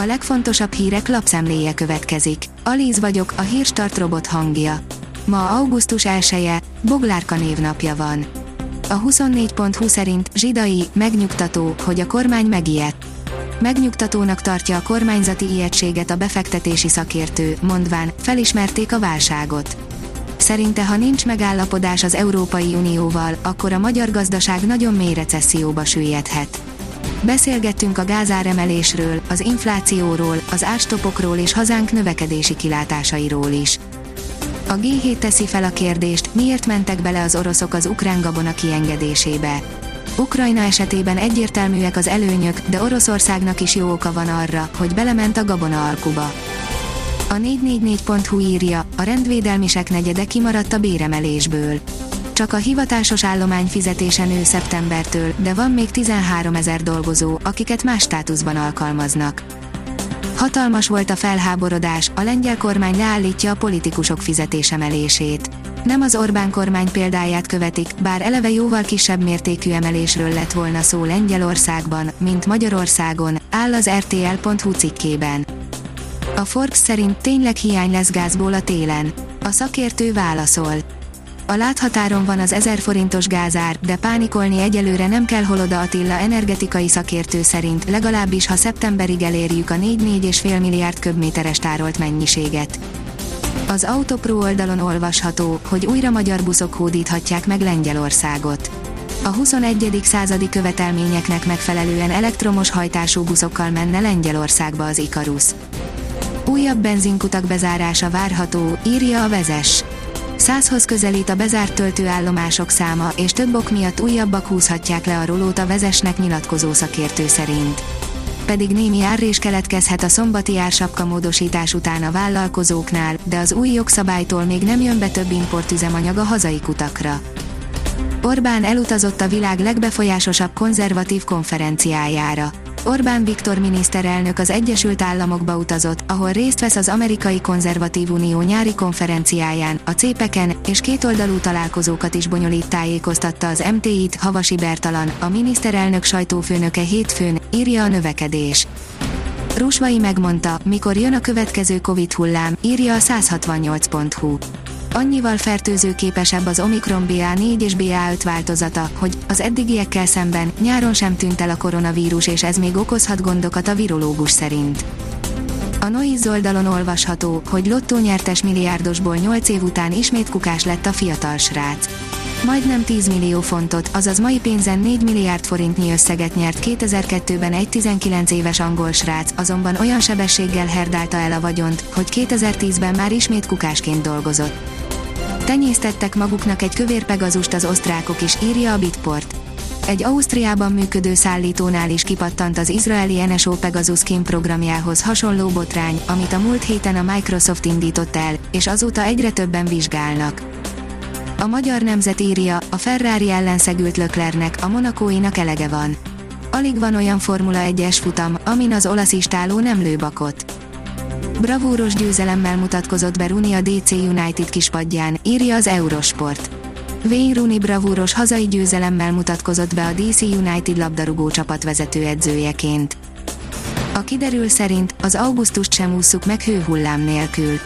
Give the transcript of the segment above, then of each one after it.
A legfontosabb hírek lapszemléje következik. Alíz vagyok, a hírstart robot hangja. Ma augusztus 1 -e, Boglárka névnapja van. A 24.20 szerint Zsidai megnyugtató, hogy a kormány megijedt. Megnyugtatónak tartja a kormányzati ijegységet a befektetési szakértő, mondván, felismerték a válságot. Szerinte ha nincs megállapodás az Európai Unióval, akkor a magyar gazdaság nagyon mély recesszióba süllyedhet. Beszélgettünk a gázáremelésről, az inflációról, az árstopokról és hazánk növekedési kilátásairól is. A G7 teszi fel a kérdést, miért mentek bele az oroszok az ukrán gabona kiengedésébe. Ukrajna esetében egyértelműek az előnyök, de Oroszországnak is jó oka van arra, hogy belement a gabona alkuba. A 444.hu írja, a rendvédelmisek negyede kimaradt a béremelésből. Csak a hivatásos állomány fizetése nő szeptembertől, de van még 13 ezer dolgozó, akiket más státuszban alkalmaznak. Hatalmas volt a felháborodás, a lengyel kormány leállítja a politikusok fizetésemelését. Nem az Orbán kormány példáját követik, bár eleve jóval kisebb mértékű emelésről lett volna szó Lengyelországban, mint Magyarországon, áll az RTL.hu cikkében. A Forbes szerint tényleg hiány lesz gázból a télen. A szakértő válaszol. A láthatáron van az 1000 forintos gázár, de pánikolni egyelőre nem kell Holoda Attila energetikai szakértő szerint, legalábbis ha szeptemberig elérjük a 4-4,5 milliárd köbméteres tárolt mennyiséget. Az Autopro oldalon olvasható, hogy újra magyar buszok hódíthatják meg Lengyelországot. A 21. századi követelményeknek megfelelően elektromos hajtású buszokkal menne Lengyelországba az Ikarus. Újabb benzinkutak bezárása várható, írja a vezes. Százhoz közelít a bezárt töltőállomások száma, és több ok miatt újabbak húzhatják le a rolót a vezesnek nyilatkozó szakértő szerint. Pedig némi árrés keletkezhet a szombati ársapka módosítás után a vállalkozóknál, de az új jogszabálytól még nem jön be több importüzemanyag a hazai kutakra. Orbán elutazott a világ legbefolyásosabb konzervatív konferenciájára. Orbán Viktor miniszterelnök az Egyesült Államokba utazott, ahol részt vesz az Amerikai Konzervatív Unió nyári konferenciáján, a cépeken, és kétoldalú találkozókat is bonyolít tájékoztatta az MTI-t Havasi Bertalan, a miniszterelnök sajtófőnöke hétfőn, írja a növekedés. Rusvai megmondta, mikor jön a következő Covid hullám, írja a 168.hu annyival fertőzőképesebb az Omikron BA4 és BA5 változata, hogy az eddigiekkel szemben nyáron sem tűnt el a koronavírus és ez még okozhat gondokat a virológus szerint. A Noiz oldalon olvasható, hogy lottó nyertes milliárdosból 8 év után ismét kukás lett a fiatal srác. Majdnem 10 millió fontot, azaz mai pénzen 4 milliárd forintnyi összeget nyert 2002-ben egy 19 éves angol srác, azonban olyan sebességgel herdálta el a vagyont, hogy 2010-ben már ismét kukásként dolgozott. Tenyésztettek maguknak egy kövér pegazust az osztrákok is, írja a Bitport. Egy Ausztriában működő szállítónál is kipattant az izraeli NSO Pegasus Kim programjához hasonló botrány, amit a múlt héten a Microsoft indított el, és azóta egyre többen vizsgálnak. A magyar nemzet írja, a Ferrari ellenszegült Löklernek, a monakóinak elege van. Alig van olyan Formula 1-es futam, amin az olasz istáló nem lő bakot. Bravúros győzelemmel mutatkozott be Rooney a DC United kispadján, írja az Eurosport. Wayne Rooney bravúros hazai győzelemmel mutatkozott be a DC United labdarúgó csapat vezető edzőjeként. A kiderül szerint az augusztust sem ússzuk meg hőhullám nélkül.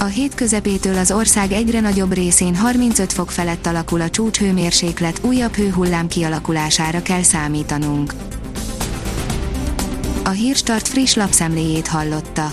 A hét közepétől az ország egyre nagyobb részén 35 fok felett alakul a csúcshőmérséklet, újabb hőhullám kialakulására kell számítanunk. A Hírstart friss lapszemléjét hallotta.